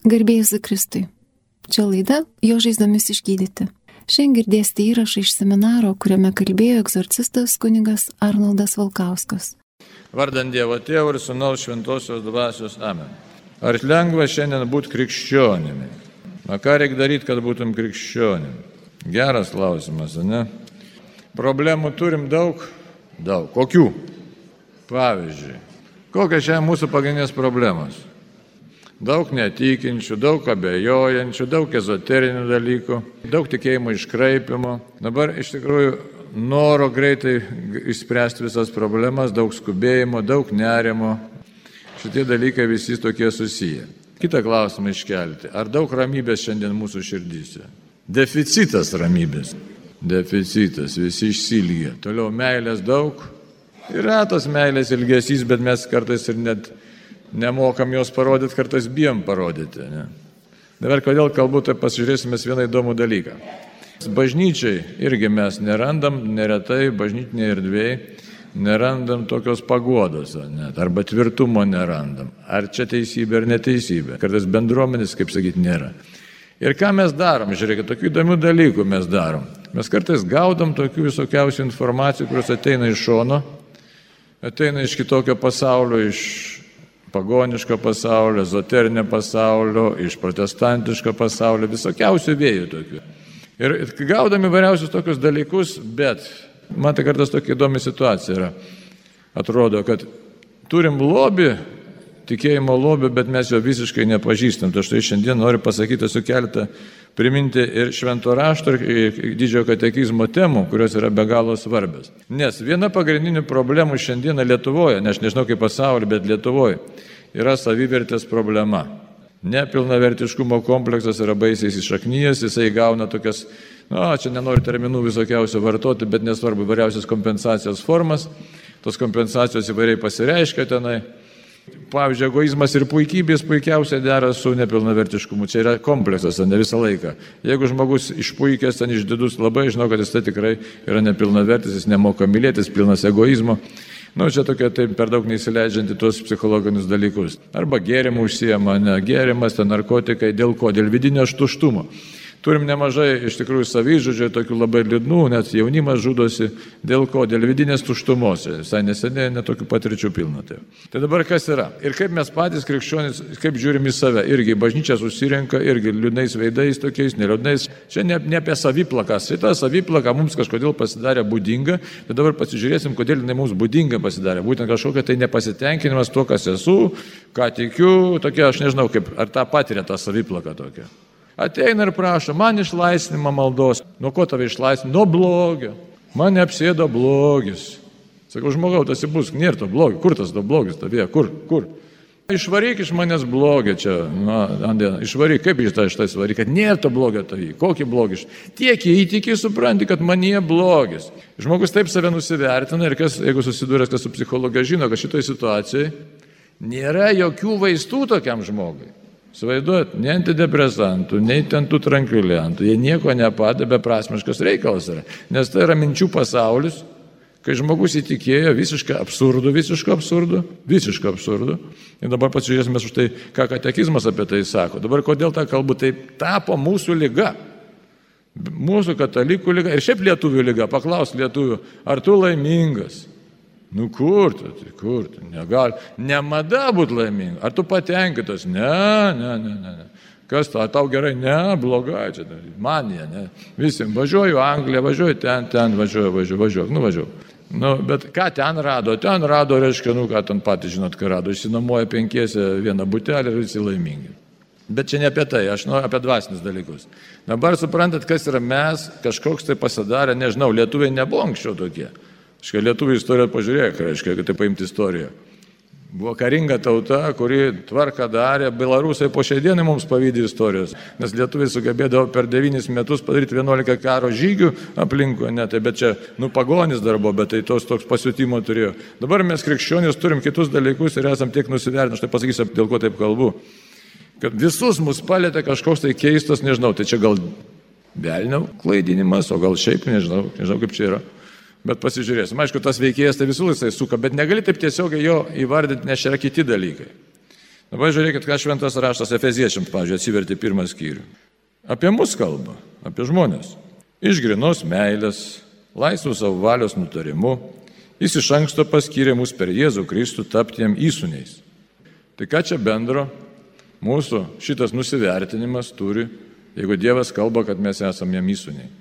Garbėjus Kristui. Čia laida Jo žaizdomis išgydyti. Šiandien girdėsite įrašą iš seminaro, kuriame kalbėjo egzorcistas kuningas Arnoldas Valkauskas. Vardant Dievo Tėvų ir Sūnaus Šventosios Dvasios Amen. Ar lengva šiandien būti krikščionimi? O ką reikia daryti, kad būtum krikščionimi? Geras klausimas, ne? Problemų turim daug? Daug. Kokių? Pavyzdžiui, kokios šiandien mūsų pagrindinės problemos? Daug netikinčių, daug abejojančių, daug ezoterinių dalykų, daug tikėjimo iškraipimo. Dabar iš tikrųjų noro greitai išspręsti visas problemas, daug skubėjimo, daug nerimo. Šitie dalykai visi tokie susiję. Kita klausimą iškelti. Ar daug ramybės šiandien mūsų širdyse? Deficitas ramybės. Deficitas, visi išsilgė. Toliau meilės daug. Yra tos meilės ilgesys, bet mes kartais ir net nemokam jos parodyti, kartais bijom parodyti. Ne? Dabar kodėl kalbu, tai pasižiūrėsime vieną įdomų dalyką. Bažnyčiai irgi mes nerandam, neretai bažnytinėje erdvėje nerandam tokios pagodos, net, arba tvirtumo nerandam. Ar čia teisybė ar neteisybė. Kartais bendruomenės, kaip sakyti, nėra. Ir ką mes darom, žiūrėkit, tokių įdomių dalykų mes darom. Mes kartais gaudom tokių visokiausių informacijų, kurios ateina iš šono, ateina iš kitokio pasaulio, iš pagoniško pasaulio, ezoterinio pasaulio, iš protestantiško pasaulio, visokiausių vėjų tokių. Ir gaudami vairiausius tokius dalykus, bet man tai kartais tokia įdomi situacija yra. Atrodo, kad turim lobį, tikėjimo lobį, bet mes jo visiškai nepažįstam. Tai štai šiandien noriu pasakyti su keletą, priminti ir švento rašto, ir didžiojo katekizmo temų, kurios yra be galo svarbios. Nes viena pagrindinių problemų šiandieną Lietuvoje, ne aš nežinau kaip pasaulyje, bet Lietuvoje, yra savivertės problema. Nepilnavertiškumo kompleksas yra baisiai iššaknyjas, jisai gauna tokias, na, čia nenoriu terminų visokiausių vartoti, bet nesvarbu, įvairiausias kompensacijos formas, tos kompensacijos įvairiai pasireiškia tenai. Pavyzdžiui, egoizmas ir puikybės puikiausiai dera su nepilnavertiškumu. Čia yra kompleksas, ne visą laiką. Jeigu žmogus išpuikęs, ten išdidus, labai žinau, kad jis tai tikrai yra nepilnavertis, jis nemoka mylėtis, pilnas egoizmo. Na, nu, čia tokia taip per daug neįsileidžianti tuos psichologinius dalykus. Arba gėrimų užsiema, ne gėrimas, ten narkotikai, dėl ko? Dėl vidinio štuštumo. Turim nemažai iš tikrųjų savyžudžių, tokių labai liūdnų, net jaunimas žudosi. Dėl ko? Dėl vidinės tuštumos. Visai neseniai netokių patirčių pilna. Tai. tai dabar kas yra? Ir kaip mes patys krikščionys, kaip žiūrim į save. Irgi bažnyčia susirenka, irgi liūdnais veidais tokiais, neliūdnais. Čia ne, ne apie saviplaką. Šitą saviplaką mums kažkodėl pasidarė būdinga. Tai dabar pasižiūrėsim, kodėl jinai mums būdinga pasidarė. Būtent kažkokia tai nepasitenkinimas tuo, kas esu, ką tikiu. Tokia, aš nežinau, kaip, ar tą patiria tą saviplaką tokią ateina ir prašo, man išlaisvinimą maldos. Nuo ko tave išlaisvinti? Nuo blogio. Mane apsėdo blogis. Sakau, žmogau, tas įbus, nėra to blogio. Kur tas to blogis tavie? Kur? Kur? Išvaryk iš manęs blogį čia, na, Andė, išvaryk, kaip iš tą iš tai svaryk, kad nėra to blogio tavį, kokį blogį. Tiek įtiki, supranti, kad manie blogis. Žmogus taip save nusivertina ir kas, jeigu susidūręs kas su psichologija, žino, kad šitoje situacijoje nėra jokių vaistų tokiam žmogui. Svaiduot, ne antidepresantų, nei ten tų tranquiliantų, jie nieko nepadeda, beprasmiškas reikalas yra. Nes tai yra minčių pasaulis, kai žmogus įtikėjo visiškai absurdu, visiškai absurdu, visiškai absurdu. Ir dabar pasižiūrėsime už tai, ką katekizmas apie tai sako. Dabar kodėl tą kalbu, tai tapo mūsų lyga. Mūsų katalikų lyga ir šiaip lietuvių lyga. Paklaus lietuvių, ar tu laimingas? Nu kur tu, tai kur tu, negali, nemada būti laiminga. Ar tu patenkintas? Ne, ne, ne, ne. ne. Kas tau, tau gerai? Ne, blogai, čia manija, ne. Visi, važiuoju Angliją, važiuoju ten, ten, važiuoju, važiuoju, važiuoju, nu važiuoju. Nu, bet ką ten rado? Ten rado, reiškia, nu ką ten patys žinot, ką rado. Išsinamoja penkiese vieną butelį ir visi laimingi. Bet čia ne apie tai, aš noriu apie dvasinius dalykus. Dabar suprantat, kas yra mes, kažkoks tai pasidarė, nežinau, lietuviai nebuvo anksčiau tokie. Škai lietuvių istoriją pažiūrėk, reiškia, kad tai paimti istoriją. Buvo karinga tauta, kuri tvarką darė, belarusai po šiai dienai mums pavydė istorijos, nes lietuviai sugebėdavo per devynis metus padaryti 11 karo žygių aplinkui, ne, tai bet čia, nu, pagonis darbo, bet tai tos toks pasiutimo turėjo. Dabar mes krikščionys turim kitus dalykus ir esam tiek nusivertinę, aš tai pasakysiu, dėl ko taip kalbu, kad visus mus palėtė kažkoks tai keistas, nežinau, tai čia gal velnio klaidinimas, o gal šiaip, nežinau, nežinau kaip čia yra. Bet pasižiūrėsim. Aišku, tas veikėjas tai visų jisai suka, bet negali taip tiesiogiai jo įvardinti, nes yra kiti dalykai. Dabar žiūrėkit, ką šventas raštas Efeziečiams, pavyzdžiui, atsiverti pirmą skyrių. Apie mus kalba, apie žmonės. Iš grinos meilės, laisvų savo valios nutarimu, jis iš anksto paskyrė mus per Jėzų Kristų tapti jam įsūniais. Tai ką čia bendro mūsų šitas nusivertinimas turi, jeigu Dievas kalba, kad mes esame jam įsūniai.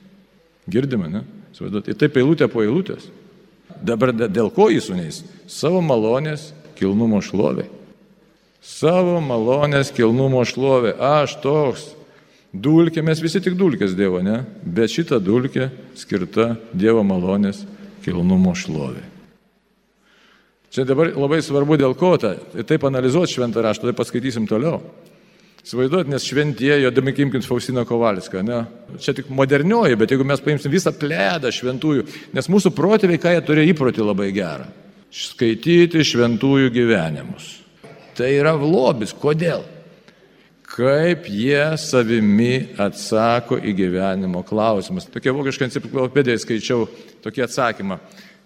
Girdime, ne? Ir taip eilutė po eilutės. Dabar dėl ko įsūniais? Savo malonės kilnumo šlovė. Savo malonės kilnumo šlovė. Aš toks. Dulkė, mes visi tik dulkės Dievo, ne? Bet šita dulkė skirta Dievo malonės kilnumo šlovė. Čia dabar labai svarbu dėl ko tą. Ir taip analizuoti šventą raštą, tai paskaitysim toliau. Svaiduot, nes šventieji, jodami imkint Faustiną Kovalską, ne? Čia tik modernioji, bet jeigu mes paimsim visą plėdą šventųjų, nes mūsų protėviai, ką jie turėjo įprotį labai gerą - skaityti šventųjų gyvenimus. Tai yra lobis. Kodėl? Kaip jie savimi atsako į gyvenimo klausimus. Tokia vokiška enciklopedija skaičiau tokį atsakymą.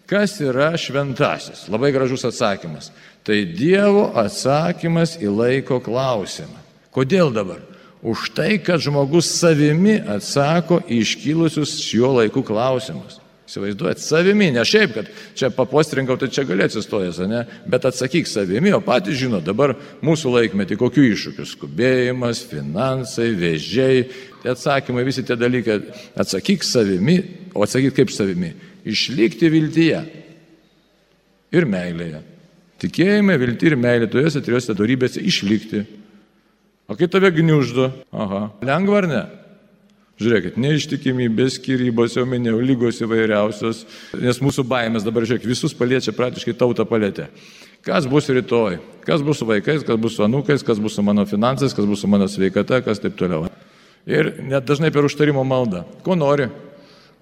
Kas yra šventasis? Labai gražus atsakymas. Tai Dievo atsakymas į laiko klausimą. Kodėl dabar? Už tai, kad žmogus savimi atsako iškilusius šiuo laiku klausimus. Įsivaizduojat, savimi, ne šiaip, kad čia papostrinkau, tai čia gali atsistojęs, ne? bet atsakyk savimi, o patys žino dabar mūsų laikmetį, kokiu iššūkiu - skubėjimas, finansai, vėžiai, tie atsakymai, visi tie dalykai. Atsakyk savimi, o atsakyk kaip savimi - išlikti viltyje ir meilėje. Tikėjime, vilti ir meilė, tuose trijose darybėse išlikti. O kai tave gniuždo, aha, lengva ar ne? Žiūrėkit, neištikimybės, skirybos, jau minėjau, lygos įvairiausios, nes mūsų baimės dabar, žiūrėk, visus paliečia praktiškai tautą palėtė. Kas bus rytoj, kas bus su vaikais, kas bus su anūkais, kas bus su mano finansais, kas bus su mano sveikata, kas taip toliau. Ir net dažnai per užtarimo maldą. Ko nori?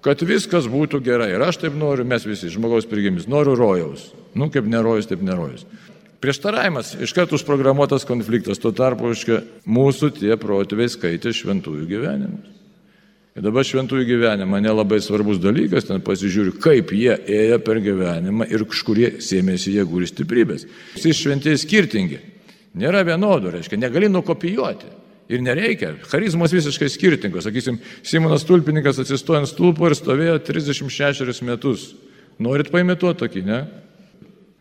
Kad viskas būtų gerai. Ir aš taip noriu, mes visi, žmogaus prigimtis, noriu rojaus. Nu, kaip nerojus, taip nerojus. Prieštaravimas, iš karto užprogramuotas konfliktas, tuo tarpu, iškia, mūsų tie protėviai skaitė šventųjų gyvenimus. Ir dabar šventųjų gyvenimą nelabai svarbus dalykas, ten pasižiūriu, kaip jie ėjo per gyvenimą ir iš kur jie sėmėsi jėgų ir stiprybės. Visi šventieji skirtingi. Nėra vienodų, reiškia, negali nukopijuoti. Ir nereikia. Charizmos visiškai skirtingos. Sakysim, Simonas Tulpininkas atsistojo ant stulpo ir stovėjo 36 metus. Norit paimituoti tokį, ne?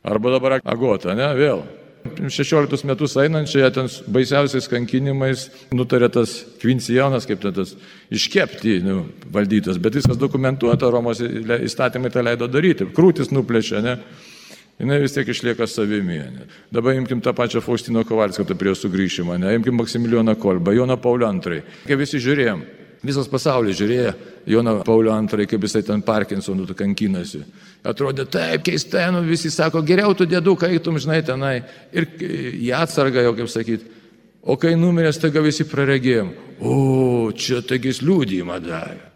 Arba dabar agota, ne, vėl. 16 metus einančiai ten baisiausiais kankinimais nutarė tas Kvincijonas, kaip tas iškepti nu, valdytas, bet viskas dokumentuota, Romos įstatymai tą leido daryti, krūtis nuplėšė, ne? Jis vis tiek išlieka savimi. Ne? Dabar imkim tą pačią Faustino Kovalską, tai prie jo sugrįžimą, ne? imkim Maksimilijoną Kolbą, Joną Paulio II. Kai visi žiūrėjom, Visas pasaulis žiūrėjo Joną Paulio II, kaip jisai ten Parkinsonų kankinasi. Atrodė taip keistai, nu visi sako, geriau tu dėduką eitum, žinai, tenai. Ir į atsargą jau, kaip sakyti. O kai numirė, staiga visi praregėjom. O, čia taigis liūdėjimą davė.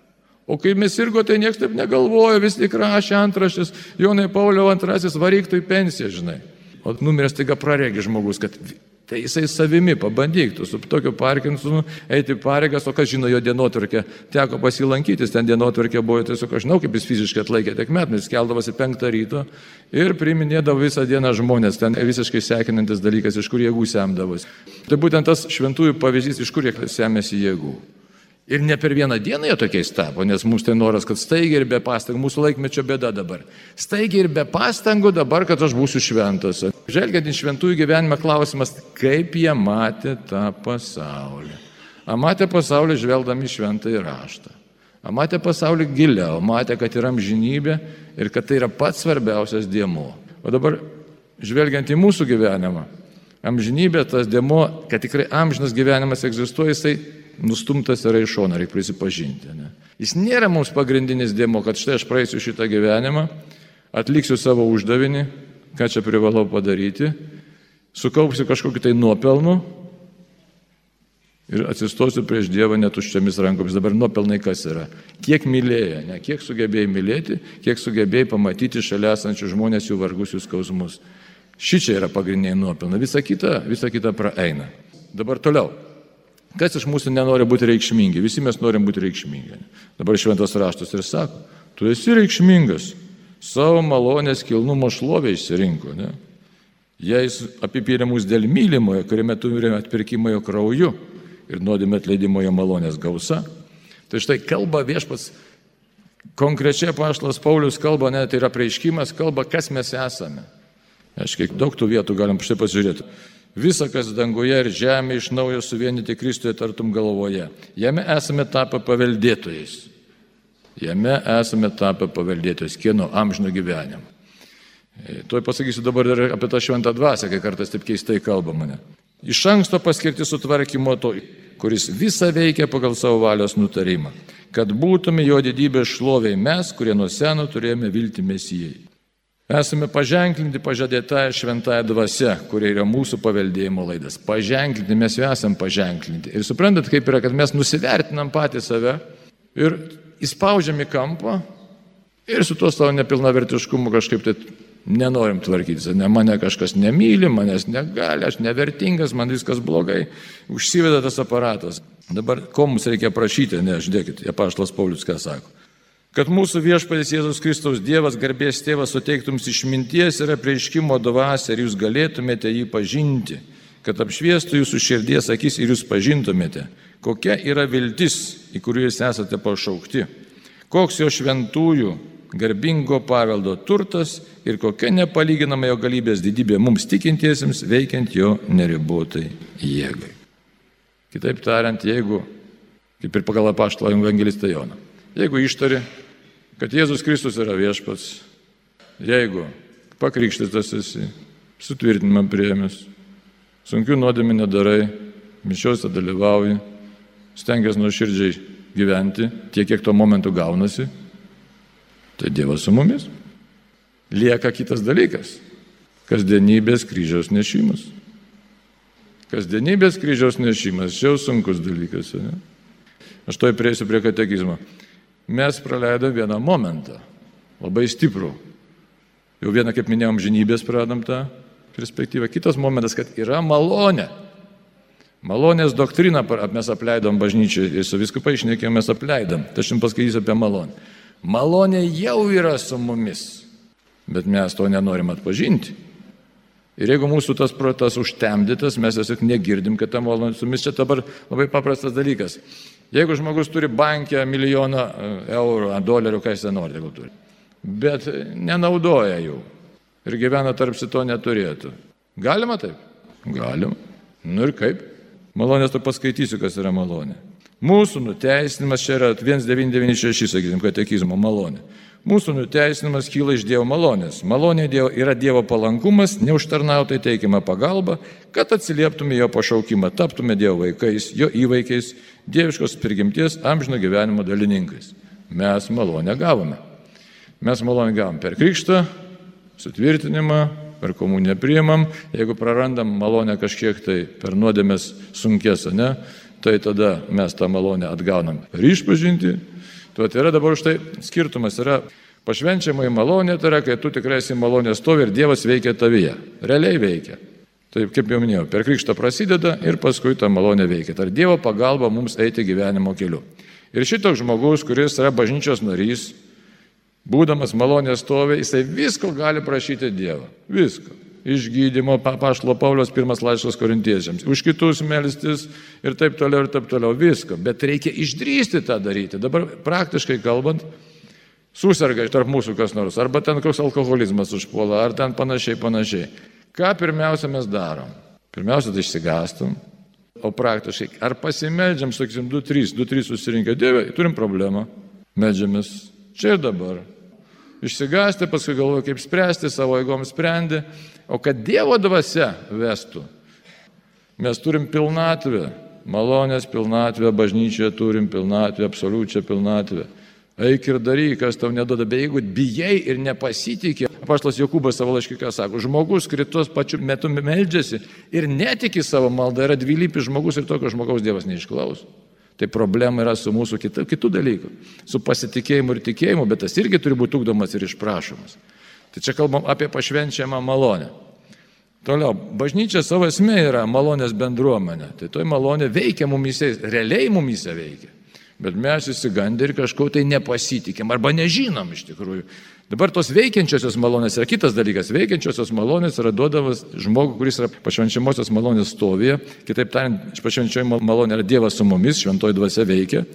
O kai mes irgo, tai niekas taip negalvojo, vis tik rašė antraštis, Jonai Paulio II varyktų į pensiją, žinai. O numiręs taiga praregi žmogus, kad Tai jisai savimi, pabandyk, tu su tokiu Parkinsonu eiti pareigas, o kas žino jo dienotvarkę, teko pasilankytis, ten dienotvarkė buvo, tiesiog aš žinau, kaip jis fiziškai atlaikė tiek metų, jis keldavosi penktą ryto ir priminėdavo visą dieną žmonės, ten visiškai sekinantis dalykas, iš kur jėgų semdavosi. Tai būtent tas šventųjų pavyzdys, iš kur jie semėsi jėgų. Ir ne per vieną dieną jie tokiais tapo, nes mums tai noras, kad staigiai ir be pastangų, mūsų laikmečio bėda dabar. Staigiai ir be pastangų dabar, kad aš būsiu šventas. Žvelgiant į šventųjų gyvenimą klausimas, kaip jie matė tą pasaulį. A matė pasaulį žvelgdami šventą į raštą. A matė pasaulį giliau, matė, kad yra amžinybė ir kad tai yra pats svarbiausias dėmo. O dabar, žvelgiant į mūsų gyvenimą, amžinybė, tas dėmo, kad tikrai amžinas gyvenimas egzistuoja, jisai nustumtas yra iš šono, reikia prisipažinti. Ne? Jis nėra mums pagrindinis dėmo, kad štai aš praeisiu šitą gyvenimą, atliksiu savo uždavinį, ką čia privalau padaryti, sukaupsiu kažkokį tai nuopelnų ir atsistosiu prieš Dievą netuščiamis rankomis. Dabar nuopelnai kas yra? Kiek mylėjai, ne? kiek sugebėjai mylėti, kiek sugebėjai pamatyti šalia esančių žmonės jų vargus, jų skausmus. Šičia yra pagrindiniai nuopelnai, visa kita, visa kita praeina. Dabar toliau. Kas iš mūsų nenori būti reikšmingi? Visi mes norim būti reikšmingi. Dabar šventas raštas ir sako, tu esi reikšmingas, savo malonės kilnumo šlovę išsirinko. Ne? Jais apipyrė mus dėl mylimojo, kuriame turime atpirkimą jo krauju ir nuodėmė atleidimo jo malonės gausa. Tai štai kalba viešpas, konkrečiai paštas Paulius kalba, net tai yra prieiškimas, kalba, kas mes esame. Aš kiek daug tų vietų galim štai pasižiūrėti. Visa, kas danguje ir žemė iš naujo suvienyti Kristuje tartum galvoje. Jame esame tapę paveldėtojais. Jame esame tapę paveldėtojais. Kieno amžino gyvenimo. E, Tuoj pasakysiu dabar ir apie tą šventą dvasę, kai kartais taip keistai kalba mane. Iš anksto paskirti sutvarkymo to, kuris visą veikia pagal savo valios nutarimą, kad būtume jo didybės šloviai mes, kurie nuo seno turėjome vilti mesijai. Esame paženklinti pažadėtąją šventąją dvasę, kuria yra mūsų paveldėjimo laidas. Paženklinti, mes jau esame paženklinti. Ir suprantat, kaip yra, kad mes nusivertinam patį save ir įspaudžiam į kampą ir su tuo savo nepilnavertiškumu kažkaip tai nenorim tvarkytis. Ne mane kažkas nemyli, manęs negali, aš nevertingas, man viskas blogai. Užsiveda tas aparatas. Dabar ko mums reikia prašyti, ne, žiūrėkit, Apaštalas Paulius ką sako kad mūsų viešpatės Jėzus Kristaus Dievas, garbės tėvas, suteiktum's išminties ir apreiškimo dvasę ir jūs galėtumėte jį pažinti, kad apšviestų jūsų širdies akis ir jūs pažintumėte, kokia yra viltis, į kuriuo jūs esate pašaukti, koks jo šventųjų garbingo paveldo turtas ir kokia nepalyginama jo galybės didybė mums tikintiesiems veikiant jo neribotai jėgai. Kitaip tariant, jeigu, kaip ir pagal apaštalą evangelistą Joną, jeigu ištari, kad Jėzus Kristus yra viešpats, jeigu pakrikštytas esi, sutvirtinimą priėmęs, sunkių nuodėmį nedarai, mišiuose dalyvauji, stengiasi nuoširdžiai gyventi tiek, kiek tuo momentu gaunasi, tai Dievas su mumis. Lieka kitas dalykas - kasdienybės kryžiaus nešimas. Kasdienybės kryžiaus nešimas, čia jau sunkus dalykas. Ne? Aš to įprieisiu prie katekizmo mes praleidom vieną momentą, labai stiprų. Jau vieną, kaip minėjom, žinybės pradam tą perspektyvą. Kitas momentas, kad yra malonė. Malonės doktriną mes apleidom bažnyčiai ir su visku paaišnekėjom mes apleidom. Tai aš jums paskaitysiu apie malonę. Malonė jau yra su mumis, bet mes to nenorim atpažinti. Ir jeigu mūsų tas protas užtemdytas, mes tiesiog negirdim, kad ta malonė su mumis. Čia dabar labai paprastas dalykas. Jeigu žmogus turi bankę milijoną e, eurų, dolerių, ką jis nori, jeigu turi, bet nenaudoja jų ir gyvena tarpsi to neturėtų. Galima taip? Galima. Nu ir kaip? Malonės to paskaitysiu, kas yra malonė. Mūsų nuteisinimas čia yra 1996, sakysim, katekizmo malonė. Mūsų nuteisinimas kyla iš Dievo malonės. Malonė dievo, yra Dievo palankumas, neužtarnautai teikiama pagalba, kad atsilieptume jo pašaukimą, taptume Dievo vaikais, jo įvaikiais, dieviškos prigimties amžino gyvenimo dalininkais. Mes malonę gavome. Mes malonę gavom per krikštą, sutvirtinimą, per komuniją priimam, jeigu prarandam malonę kažkiek tai per nuodėmės sunkės, ne, tai tada mes tą malonę atgaunam per išpažinti, Tuo tai yra dabar už tai skirtumas yra pašvenčiama į malonę, tai yra, kai tu tikrai esi malonė stovi ir Dievas veikia tavyje. Realiai veikia. Taip kaip jau minėjau, per krikštą prasideda ir paskui ta malonė veikia. Tai Dievo pagalba mums eiti gyvenimo keliu. Ir šitoks žmogus, kuris yra bažnyčios narys, būdamas malonės stovi, jisai visko gali prašyti Dievą. Visko išgydymo, pašlo Paulius pirmas laiškas korintiečiams, už kitus melstis ir taip toliau ir taip toliau, visko. Bet reikia išdrysti tą daryti. Dabar praktiškai kalbant, susirga tarp mūsų kas nors, arba ten koks alkoholizmas užpuola, ar ten panašiai, panašiai. Ką pirmiausia mes darom? Pirmiausia, tai išsigastum, o praktiškai, ar pasimeldžiam, sakysim, 2-3, 2-3 susirinkę, Dieve, turim problemą, medžiamės čia ir dabar. Išsigasti, paskui galvoju, kaip spręsti, savo eigom sprendė, o kad Dievo dvasia vestų. Mes turim pilnatvę, malonės pilnatvę, bažnyčioje turim pilnatvę, absoliučią pilnatvę. Eik ir daryk, kas tau neduoda, bet jeigu bijai ir nepasitikė, apaštas Jokūbas savo laiškiką sako, žmogus, kuris tuos pačiu metu meldžiasi ir netiki savo maldą, yra dvilypis žmogus ir tokio žmogaus Dievas neišklauso. Tai problema yra su mūsų kitų, kitų dalykų. Su pasitikėjimu ir tikėjimu, bet tas irgi turi būti ugdomas ir išprašomas. Tai čia kalbam apie pašvenčiamą malonę. Toliau, bažnyčia savo esmė yra malonės bendruomenė. Tai toj malonė veikia mumise, realiai mumise veikia. Bet mes įsigandę ir kažko tai nepasitikėm arba nežinom iš tikrųjų. Dabar tos veikiančiosios malonės yra kitas dalykas. Veikiančiosios malonės yra duodamas žmogui, kuris yra pašvenčiamosios malonės stovėje. Kitaip tariant, pašvenčioji malonė yra Dievas su mumis, šventoji dvasia veikia.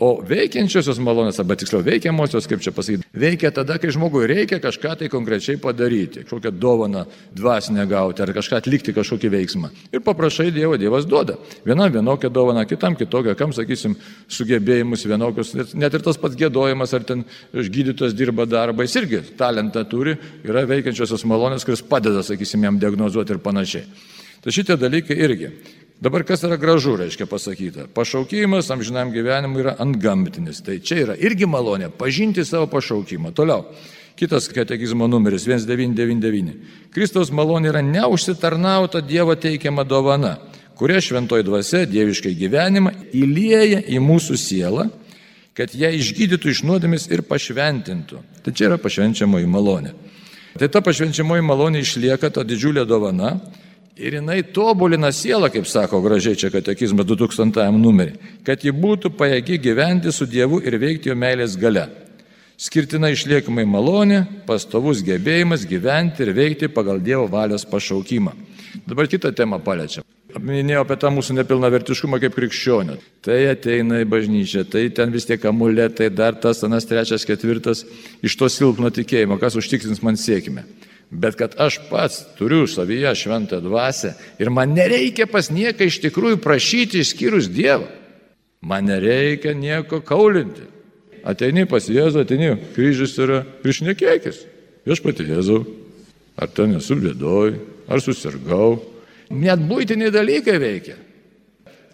O veikiančiosios malonės, arba tiksliau veikiamosios, kaip čia pasakyti, veikia tada, kai žmogui reikia kažką tai konkrečiai padaryti, kažkokią dovaną dvasinę gauti ar kažką atlikti kažkokį veiksmą. Ir paprašai Dievo, Dievas duoda. Vienam vienokią dovaną, kitam kitokią, kam, sakysim, sugebėjimus vienokius, net ir tas pats gėdojimas, ar ten gydytojas dirba darbą, jis irgi talentą turi, yra veikiančiosios malonės, kuris padeda, sakysim, jam diagnozuoti ir panašiai. Tai šitie dalykai irgi. Dabar kas yra gražu, reiškia pasakyta. Pašaukimas amžinam gyvenimui yra antgamtinis. Tai čia yra irgi malonė pažinti savo pašaukimą. Toliau. Kitas katekizmo numeris 1999. Kristaus malonė yra neužsitarnauta Dievo teikiama dovana, kuria šventoji dvasia dieviškai gyvenimą įlieja į mūsų sielą, kad ją išgydytų iš nuodėmis ir pašventintų. Tai čia yra pašvenčiamoji malonė. Tai ta pašvenčiamoji malonė išlieka ta didžiulė dovana, Ir jinai tobulina sielą, kaip sako gražiai čia katekizmas 2000 numerį, kad ji būtų pajėgi gyventi su Dievu ir veikti jo meilės gale. Skirtina išliekamai malonė, pastovus gebėjimas gyventi ir veikti pagal Dievo valios pašaukimą. Dabar kitą temą paliečiam. Minėjau apie tą mūsų nepilnavertiškumą kaip krikščionio. Tai ateina į bažnyčią, tai ten vis tiek amuletai, dar tas, anas, trečias, ketvirtas, iš to silpno tikėjimo, kas užtikrins man sėkmę bet kad aš pats turiu savyje šventą dvasę ir man nereikia pas nieką iš tikrųjų prašyti išskyrus Dievą. Man nereikia nieko kaulinti. Ateini pas Jėzų, ateini, kryžius yra išnekėkis. Aš pati Jėzau, ar ten esu bėdoj, ar susirgau. Net būtiniai dalykai veikia.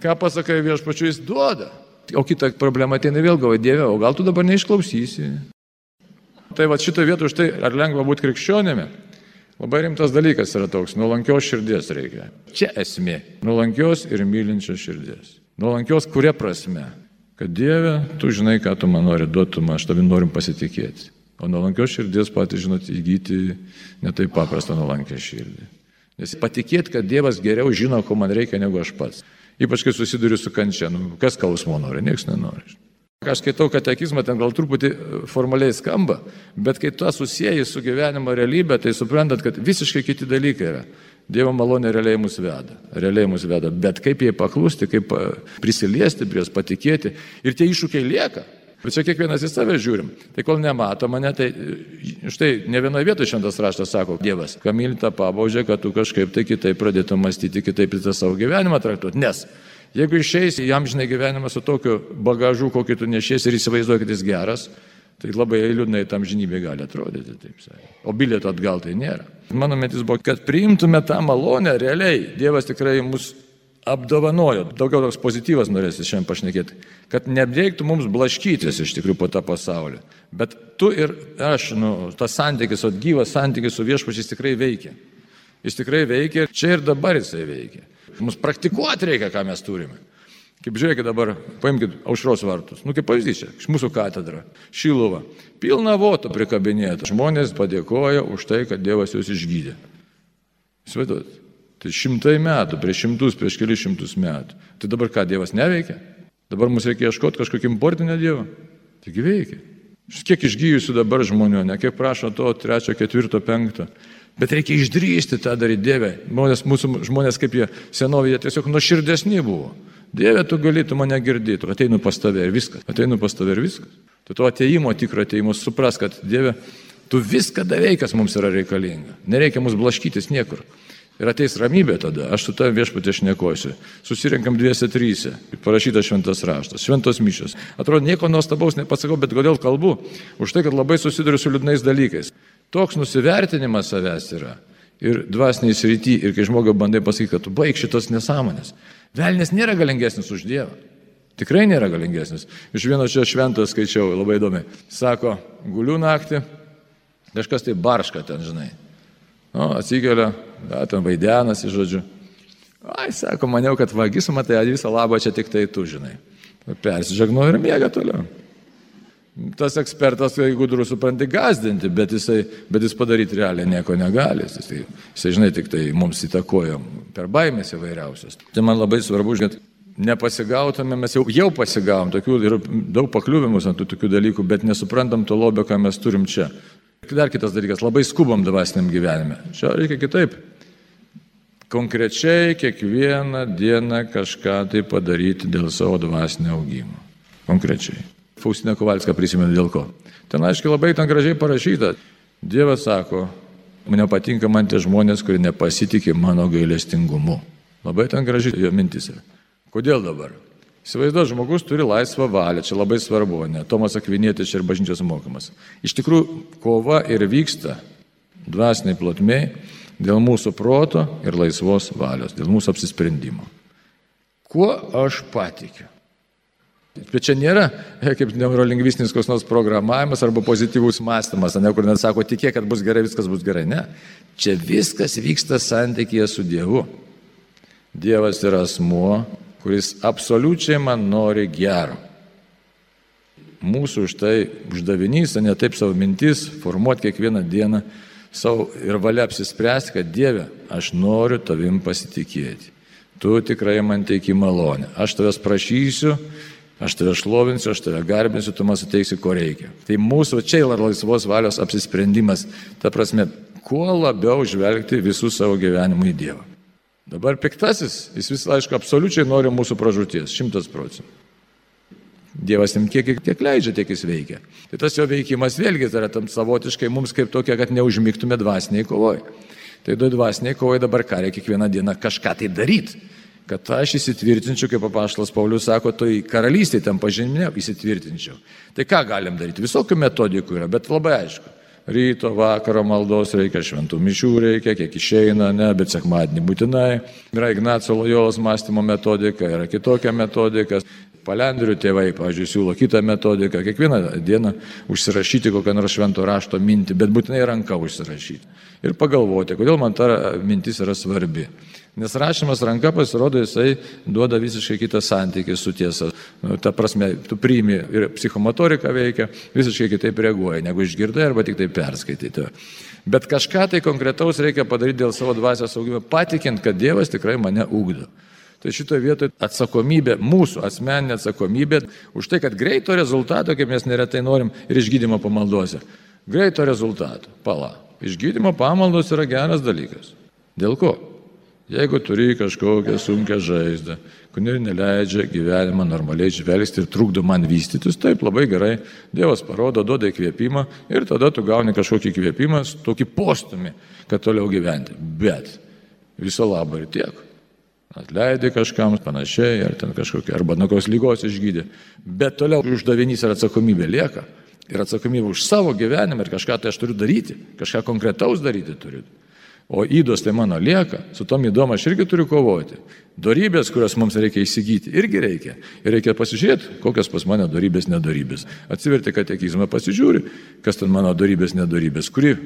Ką pasakai viešpačiu, jis duoda. O kita problema ateina vėl galvoja, Dieve, o gal tu dabar neišklausysi. Tai va šitą vietą už tai, ar lengva būti krikščionėme, Labai rimtas dalykas yra toks, nuolankios širdies reikia. Čia esmė. Nuolankios ir mylinčios širdies. Nuolankios kuria prasme? Kad Dieve, tu žinai, ką tu man nori duoti, aš tavim norim pasitikėti. O nuolankios širdies patys, žinot, įgyti netai paprasta nuolankę širdį. Nes patikėti, kad Dievas geriau žino, ko man reikia, negu aš pats. Ypač kai susiduriu su kančia, nu, kas skausmo nori, niekas nenori. Aš skaitau katekizmą, ten gal truputį e, formaliai skamba, bet kai tu susijęji su gyvenimo realybė, tai suprantat, kad visiškai kiti dalykai yra. Dievo malonė realiai mus veda, realiai mus veda, bet kaip jai paklusti, kaip e, prisiliesti prie jos, patikėti ir tie iššūkiai lieka. Bet čia kiekvienas į save žiūrim. Tai kol nemato mane, tai e, štai ne vienoje vietoje šventas raštas sako, Dievas, kamilį tą pabaudžia, kad tu kažkaip tai kitaip pradėtum mąstyti, kitaip į tą savo gyvenimą traktuoti. Nes Jeigu išeisi jam žinai gyvenimą su tokiu bagažu, kokį tu nešies ir įsivaizduoji, kad jis geras, tai labai liūdnai tam žinybė gali atrodyti, taip sakant. O bilieto atgal tai nėra. Mano metis buvo, kad priimtume tą malonę realiai. Dievas tikrai mus apdovanojo. Daugiau toks pozityvas norėsi šiandien pašnekėti. Kad nebereiktų mums blaškytis iš tikrųjų po tą pasaulį. Bet tu ir aš, nu, tas santykis, o gyvas santykis su viešpačiais tikrai veikia. Jis tikrai veikia ir čia ir dabar jisai veikia. Mums praktikuoti reikia, ką mes turime. Kaip žiūrėkit dabar, paimkite aušros vartus. Nu, kaip pavyzdys čia, iš mūsų katedra, Šiluva. Pilna voto prikabinėta. Žmonės padėkoja už tai, kad Dievas juos išgydė. Įsivaizduot. Tai šimtai metų, prieš šimtus, prieš kelius šimtus metų. Tai dabar ką, Dievas neveikia? Dabar mums reikia ieškoti kažkokį importinę Dievą. Taigi veikia. Kiek išgyjusių dabar žmonių, ne kiek prašo to trečio, ketvirto, penkto. Bet reikia išdrysti tą daryti Dievę. Žmonės, mūsų žmonės kaip jie senovėje tiesiog nuoširdesni buvo. Dieve, tu galėtum mane girdėti, ateinu pas tave ir viskas. Ateinu pas tave ir viskas. Tu to ateimo, tikro ateimo supras, kad Dieve, tu viską davei, kas mums yra reikalinga. Nereikia mums blaškytis niekur. Ir ateis ramybė tada, aš su tavimi viešpatė šnekosiu. Susirinkam dviese tryse, parašytas šventas raštas, šventos mišios. Atrodo, nieko nuostabaus nepasakau, bet kodėl kalbu? Už tai, kad labai susiduriu su liūdnais dalykais. Toks nusivertinimas savęs yra. Ir dvasiniai srity, ir kai žmogui bandai pasakyti, kad tu baig šitos nesąmonės. Velnės nėra galingesnis už Dievą. Tikrai nėra galingesnis. Iš vieno čia šventojo skaičiau, labai įdomi. Sako, guliu naktį, kažkas tai barška ten, žinai. Nu, atsikelia, da, ten vaidenasi, žodžiu. Ai, sako, maniau, kad vagis, matai, visą labą čia tik tai tu, žinai. Persižegnoju ir mėga toliau. Tas ekspertas, jeigu gudrus, supranti, gazdinti, bet, jisai, bet jis padaryti realiai nieko negali. Jisai, jisai, žinai, tik tai mums įtakojo per baimės įvairiausias. Tai man labai svarbu, kad nepasigautume, mes jau, jau pasigavom tokių ir daug pakliuvimus ant tokių dalykų, bet nesuprantam to lobio, ką mes turim čia. Dar kitas dalykas, labai skubam dvasiniam gyvenime. Čia reikia kitaip. Konkrečiai kiekvieną dieną kažką tai padaryti dėl savo dvasinio augimo. Konkrečiai. Faustina Kovalska prisimena dėl ko. Ten aiškiai labai ten gražiai parašyta. Dievas sako, mane patinka man tie žmonės, kurie nepasitikė mano gailestingumu. Labai ten gražiai jo mintis yra. Kodėl dabar? Įsivaizduoju, žmogus turi laisvą valią, čia labai svarbu, ne? Tomas Akvinėtis ir bažnyčios mokymas. Iš tikrųjų, kova ir vyksta dvasiniai plotmiai dėl mūsų proto ir laisvos valios, dėl mūsų apsisprendimo. Kuo aš patikiu? Bet čia nėra kaip neurolingvistinis koks nors programavimas arba pozityvus mąstymas, ne kur net sako, tikėk, kad bus gerai, viskas bus gerai. Ne. Čia viskas vyksta santykėje su Dievu. Dievas yra asmuo, kuris absoliučiai man nori gero. Mūsų už tai uždavinys, ne taip savo mintis, formuoti kiekvieną dieną savo ir valia apsispręsti, kad Dieve, aš noriu tavim pasitikėti. Tu tikrai man teiki malonę. Aš tavęs prašysiu, aš tave šlovinsiu, aš tave garbinsiu, tu man suteiksi, ko reikia. Tai mūsų čia yra laisvos valios apsisprendimas. Ta prasme, kuo labiau žvelgti visų savo gyvenimų į Dievą. Dabar piktasis, jis vis, aišku, absoliučiai nori mūsų pražūties, šimtas procentų. Dievas jam kiek, kiek leidžia, tiek jis veikia. Tai tas jo veikimas vėlgi yra tam savotiškai mums kaip tokia, kad neužmygtume dvasiniai kovoj. Tai du dvasiniai kovoj dabar ką reikia kiekvieną dieną kažką tai daryti. Kad aš įsitvirtinčiau, kaip papaštalas Paulius sako, to į karalystę tam pažinimė įsitvirtinčiau. Tai ką galim daryti? Visokių metodikų yra, bet labai aišku ryto, vakaro maldos reikia, šventų mišių reikia, kiek išeina, ne, bet sekmadienį būtinai. Yra Ignacio Lojolas mąstymo metodika, yra kitokia metodika. Palendrių tėvai, pavyzdžiui, siūlo kitą metodiką, kiekvieną dieną užsirašyti kokią nors švento rašto mintį, bet būtinai ranką užsirašyti. Ir pagalvoti, kodėl man ta mintis yra svarbi. Nes rašymas ranka pasirodo, jisai duoda visiškai kitą santykį su tiesa. Nu, ta prasme, tu priimi ir psichomotorika veikia, visiškai kitaip reaguoja, negu išgirdai arba tik tai perskaityti. Bet kažką tai konkretaus reikia padaryti dėl savo dvasios saugimo, patikint, kad Dievas tikrai mane ugdo. Tai šitoje vietoje atsakomybė, mūsų asmeninė atsakomybė už tai, kad greito rezultato, kaip mes neretai norim, ir išgydymo pamaldose. Greito rezultato. Pala. Išgydymo pamaldos yra geras dalykas. Dėl ko? Jeigu turi kažkokią sunkę žaizdą, kuri neleidžia gyvenimą normaliai žvelgti ir trukdo man vystytis, taip labai gerai, Dievas parodo, duoda įkvėpimą ir tada tu gauni kažkokį įkvėpimą, tokį postumį, kad toliau gyventi. Bet viso labo ir tiek. Atleidai kažkam panašiai, ar ten kažkokia, arba nuo kokios lygos išgydė. Bet toliau uždavinys ir atsakomybė lieka. Ir atsakomybė už savo gyvenimą ir kažką tai aš turiu daryti, kažką konkretaus daryti turiu. O įdos tai mano lieka, su tom įdom aš irgi turiu kovoti. Dorybės, kurias mums reikia įsigyti, irgi reikia. Ir reikia pasižiūrėti, kokios pas mane dorybės, nedorybės. Atsiverti katekizmą, pasižiūri, kas ten mano dorybės, nedorybės, kuri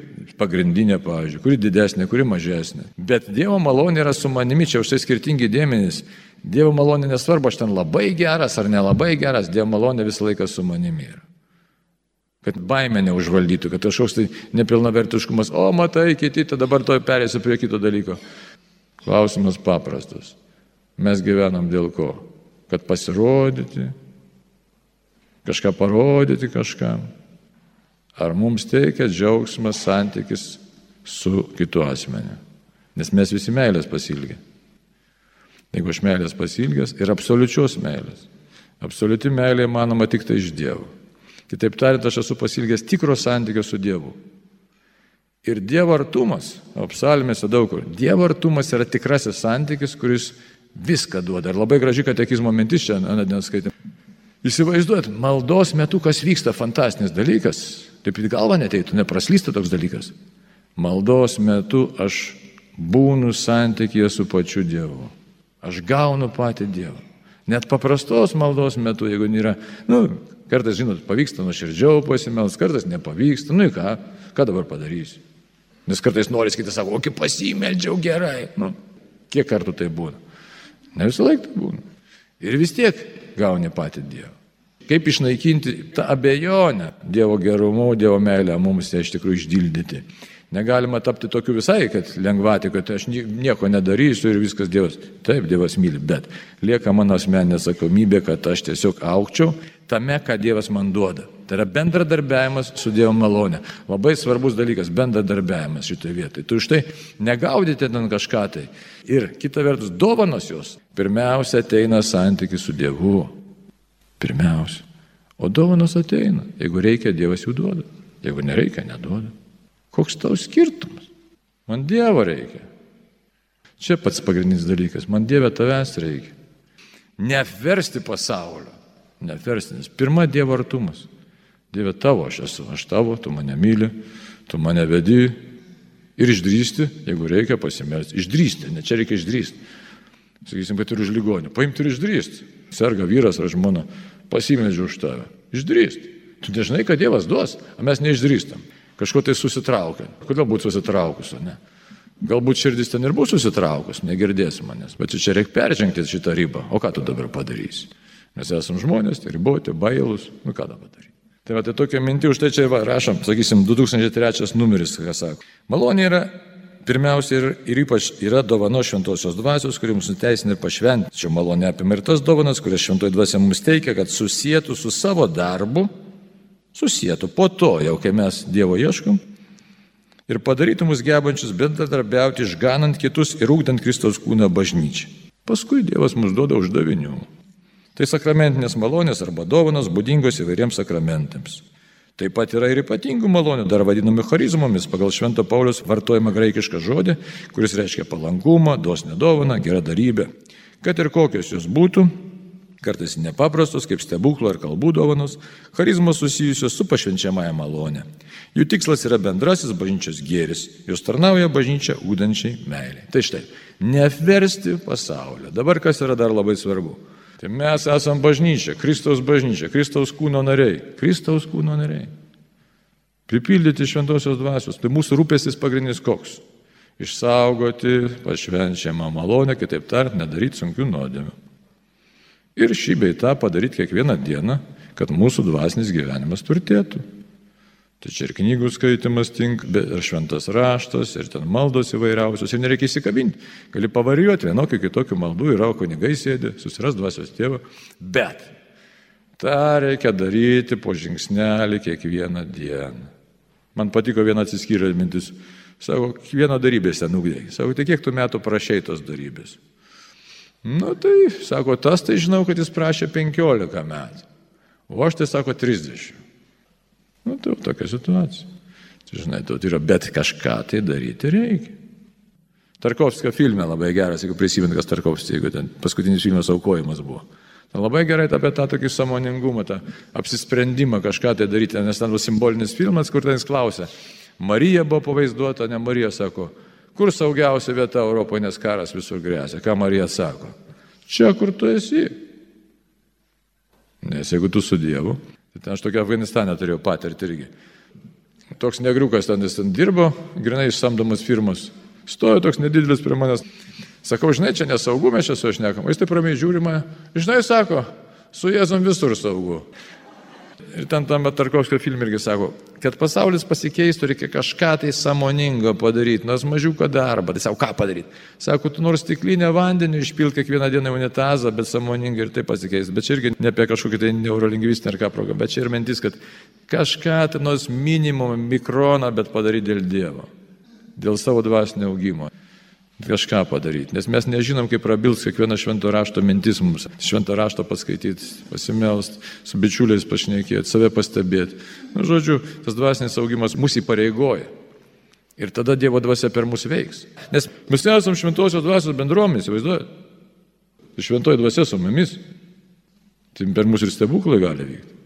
pagrindinė, pavyzdžiui, kuri didesnė, kuri mažesnė. Bet Dievo malonė yra su manimi, čia už tai skirtingi dėmenys. Dievo malonė nesvarbu, aš ten labai geras ar nelabai geras, Dievo malonė visą laiką su manimi yra kad baimė neužvaldytų, kad kažkoks tai nepilnavertiškumas, o matai, kiti, tai dabar to perėsiu prie kito dalyko. Klausimas paprastas. Mes gyvenam dėl ko? Kad pasirodyti, kažką parodyti kažkam. Ar mums teikia džiaugsmas santykis su kitu asmeniu? Nes mes visi meilės pasilgę. Jeigu aš meilės pasilgęs ir absoliučios meilės. Absoliuti meilė manoma tik tai iš Dievo. Kitaip tariant, aš esu pasilgęs tikro santykio su Dievu. Ir Dievo artumas, o psalmėse daug kur, Dievo artumas yra tikrasis santykis, kuris viską duoda. Ir labai graži katekizmo mintis čia, neskaitė. Įsivaizduot, maldos metu, kas vyksta, fantastinis dalykas. Taip į galvą neteitų, nepraslysta toks dalykas. Maldos metu aš būnu santykėje su pačiu Dievu. Aš gaunu patį Dievą. Net paprastos maldos metu, jeigu nėra, nu, kartais, žinot, pavyksta nuoširdžiau pasimels, kartais nepavyksta, nu ką, ką dabar padarysi. Nes kartais nori, kiti sako, kaip pasimeldžiau gerai. Nu, kiek kartų tai būna? Ne visą laiką tai būna. Ir vis tiek gauni patį Dievą. Kaip išnaikinti tą abejonę Dievo gerumu, Dievo meilę mums ją iš tikrųjų išdildyti. Negalima tapti tokiu visai, kad lengvatė, kad aš nieko nedarysiu ir viskas Dievas. Taip, Dievas myli, bet lieka mano asmeninė atsakomybė, kad aš tiesiog aukčiau tame, ką Dievas man duoda. Tai yra bendradarbiavimas su Dievo malonė. Labai svarbus dalykas - bendradarbiavimas šitoje vietoje. Tu už tai negaudyti ten kažką tai. Ir kita vertus, dovanos jos pirmiausia ateina santykis su Dievu. Pirmiausia. O dovanos ateina. Jeigu reikia, Dievas jų duoda. Jeigu nereikia, neduoda. Koks tau skirtumas? Man Dievo reikia. Čia pats pagrindinis dalykas. Man Dieve tavęs reikia. Neapversti pasaulio. Neapversti, nes pirma Dievo artumas. Dieve tavo aš esu, aš tavo, tu mane myli, tu mane vedi ir išdrysti, jeigu reikia pasimelsti. Išdrysti, ne čia reikia išdrysti. Sakysim, kad ir už ligonį. Paimti ir išdrysti. Serga vyras ar žmona, pasimeldžiu už tave. Išdrysti. Tu nežinai, kad Dievas duos, o mes neišdrįstam. Kažko tai susitraukia. Kodėl būtų susitraukus, ne? Galbūt širdis ten ir bus susitraukus, negirdėsi manęs, bet čia reikia peržengti šitą ribą. O ką tu dabar padarysi? Mes esame žmonės, tai riboti, bailus, nu ką dabar daryti? Tai va, tai tokia minti, už tai čia va, rašom, sakysim, 2003 numeris, ką sako. Malonė yra pirmiausia ir, ir ypač yra dovano šventosios dvasios, kuri mums nuteisina ir pašventi. Čia malonė apima ir tas dovanas, kurias šventoji dvasia mums teikia, kad susijėtų su savo darbu, susijėtų po to, jau kai mes Dievo ieškom, ir padarytų mus gebančius bendradarbiauti, išganant kitus ir ūkdant Kristaus kūną bažnyčią. Paskui Dievas mums duoda uždavinių. Tai sakramentinės malonės arba dovanos būdingos įvairiems sakramentams. Taip pat yra ir ypatingų malonių, dar vadinami charizmomis, pagal Švento Paulius vartojama graikišką žodį, kuris reiškia palankumą, dosnę dovaną, gerą darybę. Kad ir kokios jos būtų, kartais nepaprastos, kaip stebuklų ar kalbų dovanos, charizmos susijusios su pašvenčiamąją malonę. Jų tikslas yra bendrasis bažnyčios gėris, jos tarnauja bažnyčia ūdančiai meiliai. Tai štai, neapversti pasaulio. Dabar kas yra dar labai svarbu? Tai mes esame bažnyčia, Kristaus bažnyčia, Kristaus kūno nariai, Kristaus kūno nariai. Pripildyti šventosios dvasios. Tai mūsų rūpestis pagrindinis koks? Išsaugoti pašvenčiamą malonę, kitaip tariant, nedaryti sunkių nuodėmių. Ir šį beitą padaryti kiekvieną dieną, kad mūsų dvasinis gyvenimas turtėtų. Tai čia ir knygų skaitimas tink, ir šventas raštas, ir ten maldos įvairiausios, ir nereikia įsikabinti. Gali pavarijuoti vienokių kitokių maldų, yra kunigai sėdi, susiras dvasios tėvą, bet tą reikia daryti po žingsnelį kiekvieną dieną. Man patiko viena atsiskyrė mintis, sako, kiekvieno darybės ten ugdėjai. Sako, tai kiek tu metų prašai tos darybės? Nu tai, sako, tas tai žinau, kad jis prašė 15 metų, o aš tai sako 30. Nu, tai tokia situacija. Tai, žinai, tu yra, bet kažką tai daryti reikia. Tarkovskio filme labai geras, jeigu prisimint, kas Tarkovskis, jeigu ten paskutinis filmas aukojimas buvo. Tai labai gerai apie tą tokį samoningumą, tą apsisprendimą kažką tai daryti, nes ten buvo simbolinis filmas, kur ten jis klausė. Marija buvo pavaizduota, ne Marija sako, kur saugiausia vieta Europoje, nes karas visur grėsia. Ką Marija sako? Čia, kur tu esi. Nes jeigu tu su Dievu, Tai ten aš tokia Afganistane turėjau patirtį irgi. Toks negriukas ten jis ten dirbo, grinai išsamdomas firmas. Stojo toks nedidelis prie manęs. Sakau, žinai, čia nesaugu, mes čia su aš nekam. Jis taip ramiai žiūrima. Žinai, sako, su Jėzum visur saugu. Ir ten tam Tarkovskio filmė irgi sako, kad pasaulis pasikeistų, reikia kažką tai samoningo padaryti, nors mažiuką darbą. Tai savo, ką padaryti? Sako, tu nors stiklinę vandenį išpilk kiekvieną dieną unitazą, bet samoningai ir tai pasikeis. Bet čia irgi ne apie kažkokį tai neurolingvistinę ar ką progą, bet čia ir mintis, kad kažką tai nors minimum mikroną, bet padaryti dėl Dievo, dėl savo dvasinio augimo kažką padaryti, nes mes nežinom, kaip prabils kiekviena švento rašto mintis mums. Švento rašto paskaityti, pasimelst, su bičiuliais pašnekėti, save pastebėti. Nu, žodžiu, tas dvasinis augimas mūsų įpareigoja. Ir tada Dievo dvasia per mus veiks. Nes mes nesam šventosios dvasios bendruomenės, įsivaizduojate? Tai šventoji dvasia su mumis. Tai per mus ir stebuklai gali vykti.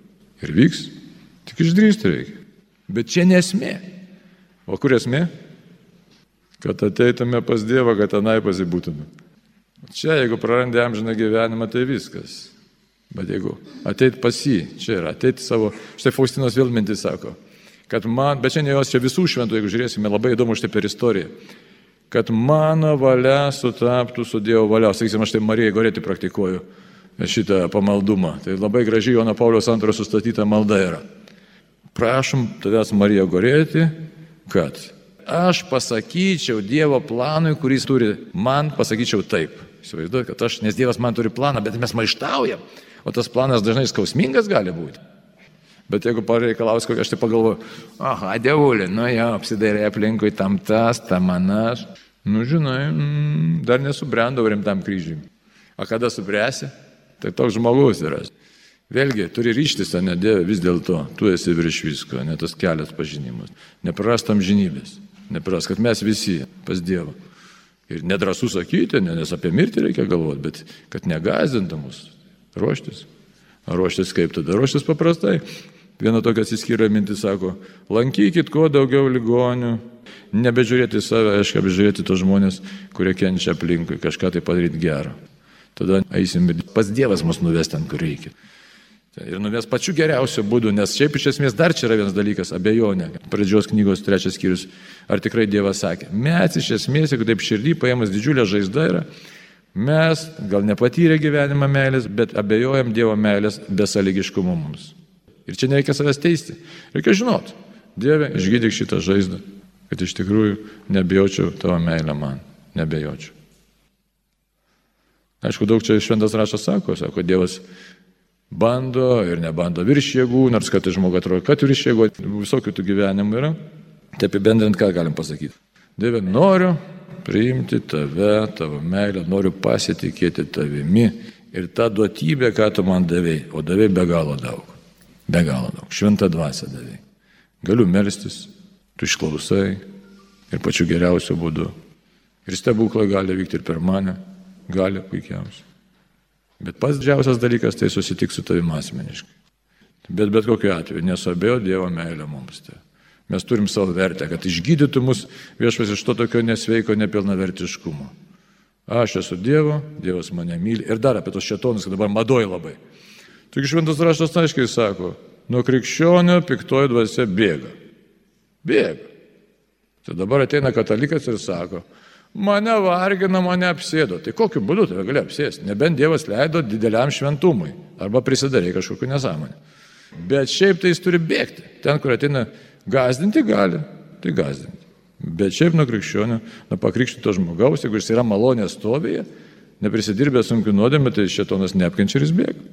Ir vyks. Tik išdrįsti reikia. Bet čia nesmė. O kur esmė? Kad ateitume pas Dievą, kad tenai pasibūtume. Čia, jeigu prarandė amžiną gyvenimą, tai viskas. Bet jeigu ateit pas jį, čia yra, ateit savo, štai Faustinos vėl mintis sako, kad man, bet čia ne jos, čia visų šventų, jeigu žiūrėsime, labai įdomu štai per istoriją, kad mano valia sutaptų su Dievo valia. Sakysim, aš tai Marijai Gorėti praktikuoju šitą pamaldumą. Tai labai gražiai Jono Paulius II sustatyta malda yra. Prašom tavęs Marija Gorėti, kad aš pasakyčiau Dievo planui, kuris turi man, pasakyčiau taip. Įsivaizduoju, kad aš, nes Dievas man turi planą, bet mes maištaujam. O tas planas dažnai skausmingas gali būti. Bet jeigu pareikalaus, kokį aš tai pagalvoju, aha, dievulė, nu jau apsidairė aplinkui tam tas, tam anas. Nu, žinai, mm, dar nesubrendau rimtam kryžiui. O kada subręsi, tai toks žmogus yra. Vėlgi, turi ryštis, ne Dieve, vis dėlto, tu esi virš visko, ne tas kelias pažinimas. Neprarastam žinybės, neprarast, kad mes visi pas Dievą. Ir nedrasu sakyti, nes apie mirtį reikia galvoti, bet kad negazdintamus ruoštis. Ruoštis kaip tada? Ruoštis paprastai. Viena tokia atsiskyrė mintis sako, lankykit kuo daugiau ligonių, nebežiūrėti save, aišku, apžiūrėti tos žmonės, kurie kenčia aplinkui, kažką tai padaryti gerą. Tada eisim ir pas Dievas mus nuves ten, kur reikia. Ir nuves pačiu geriausiu būdu, nes šiaip iš esmės dar čia yra vienas dalykas - abejonė. Pradžios knygos trečias skyrius. Ar tikrai Dievas sakė, mes iš esmės, jeigu taip širdį paėmus didžiulė žaizda yra, mes gal nepatyrę gyvenimą meilės, bet abejojam Dievo meilės besąlygiškumu mums. Ir čia nereikia savęs teisti. Reikia žinot, Dieve, išgydyk šitą žaizdą, kad iš tikrųjų nebijočiau tavo meilę man. Nebijočiau. Aišku, daug čia šventas rašas sako, sako, Dievas bando ir nebando virš jėgų, nors kad žmogus atrodo, kad virš jėgų, visokių tų gyvenimų yra. Tai apibendrint, ką galim pasakyti. Dieve, noriu priimti tave, tavo meilę, noriu pasitikėti tavimi ir tą duotybę, ką tu man davėjai, o davėjai be galo daug. Be galo daug. Šventą dvasę davėjai. Galiu melstis, tu išklausai ir pačiu geriausiu būdu. Ir stebuklai gali vykti ir per mane, gali puikiausiai. Bet pats didžiausias dalykas tai susitikti su tavimi asmeniškai. Bet bet kokiu atveju nesabėjo Dievo meilė mums. Tai. Mes turim savo vertę, kad išgydytų mus viešpas iš to tokio nesveiko nepilnavertiškumo. Aš esu Dievo, Dievas mane myli. Ir dar apie tos šetonus, kad dabar madoji labai. Tik šventas raštas aiškiai sako, nuo krikščionio piktoji dvasia bėga. Bėga. Tai dabar ateina katalikas ir sako, mane vargina, mane apsėdo. Tai kokiu būdu tave gali apsėsti? Nebent Dievas leido dideliam šventumui arba prisidarė kažkokiu nesąmonė. Bet šiaip tai jis turi bėgti. Ten, kur ateina gazdinti, gali. Tai gazdinti. Bet šiaip nuo krikščionių, nuo pakrikštyto žmogaus, jeigu jis yra malonės stovėje, neprisidirbęs sunkių nuodėmė, tai šetonas neapkenčia ir jis bėga.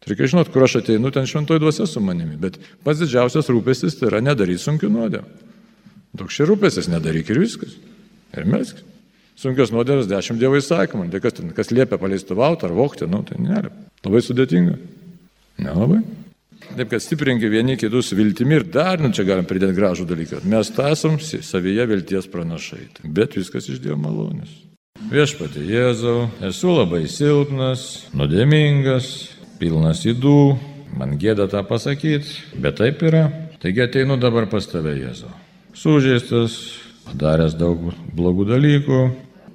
Tai reikia žinot, kur aš ateinu, ten šventoji dvasia su manimi. Bet pats didžiausias rūpestis tai yra nedaryti sunkių nuodėmų. Toks šia rūpestis nedaryk ir viskas. Ir melskis. Sunkios nuodėmės dešimt dievo įsakymų. Tai kas, ten, kas liepia paleistuvauti ar vokti, nu tai nėra. Labai sudėtinga. Nelabai. Taip, kad stiprinti vieni kitus viltimi ir dar, nu čia galim pridėti gražų dalyką. Mes esam savyje vilties pranašai. Bet viskas iš Dievo malonės. Viešpatė Jėzau, esu labai silpnas, nuodėmingas, pilnas įdų, man gėda tą pasakyti, bet taip yra. Taigi ateinu dabar pas tave, Jėzau. Sužeistas, padaręs daug blogų dalykų,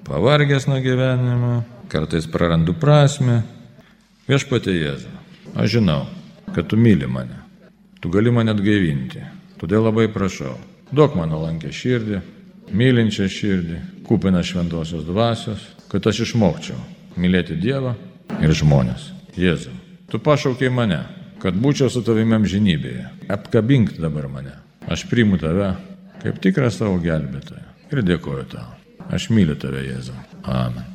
pavargęs nuo gyvenimo, kartais prarandu prasme. Viešpatė Jėzau, aš žinau, kad tu myli mane, tu gali mane atgaivinti, todėl labai prašau, duok mano lankę širdį, mylinčią širdį, kupiną šventosios dvasios, kad aš išmokčiau mylėti Dievą ir žmonės. Jėzau. Tu pašaukiai mane, kad būčiau su tavimi amžinybėje. Apkabink dabar mane. Aš priimu tave kaip tikrą savo gelbėtoją. Ir dėkoju tau. Aš myliu tave, Jėzau. Amen.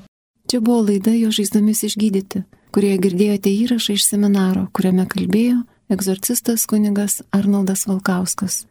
Čia buvo laida jo žaizdomis išgydyti, kurioje girdėjote įrašą iš seminaro, kuriame kalbėjo egzorcistas kunigas Arnoldas Valkauskas.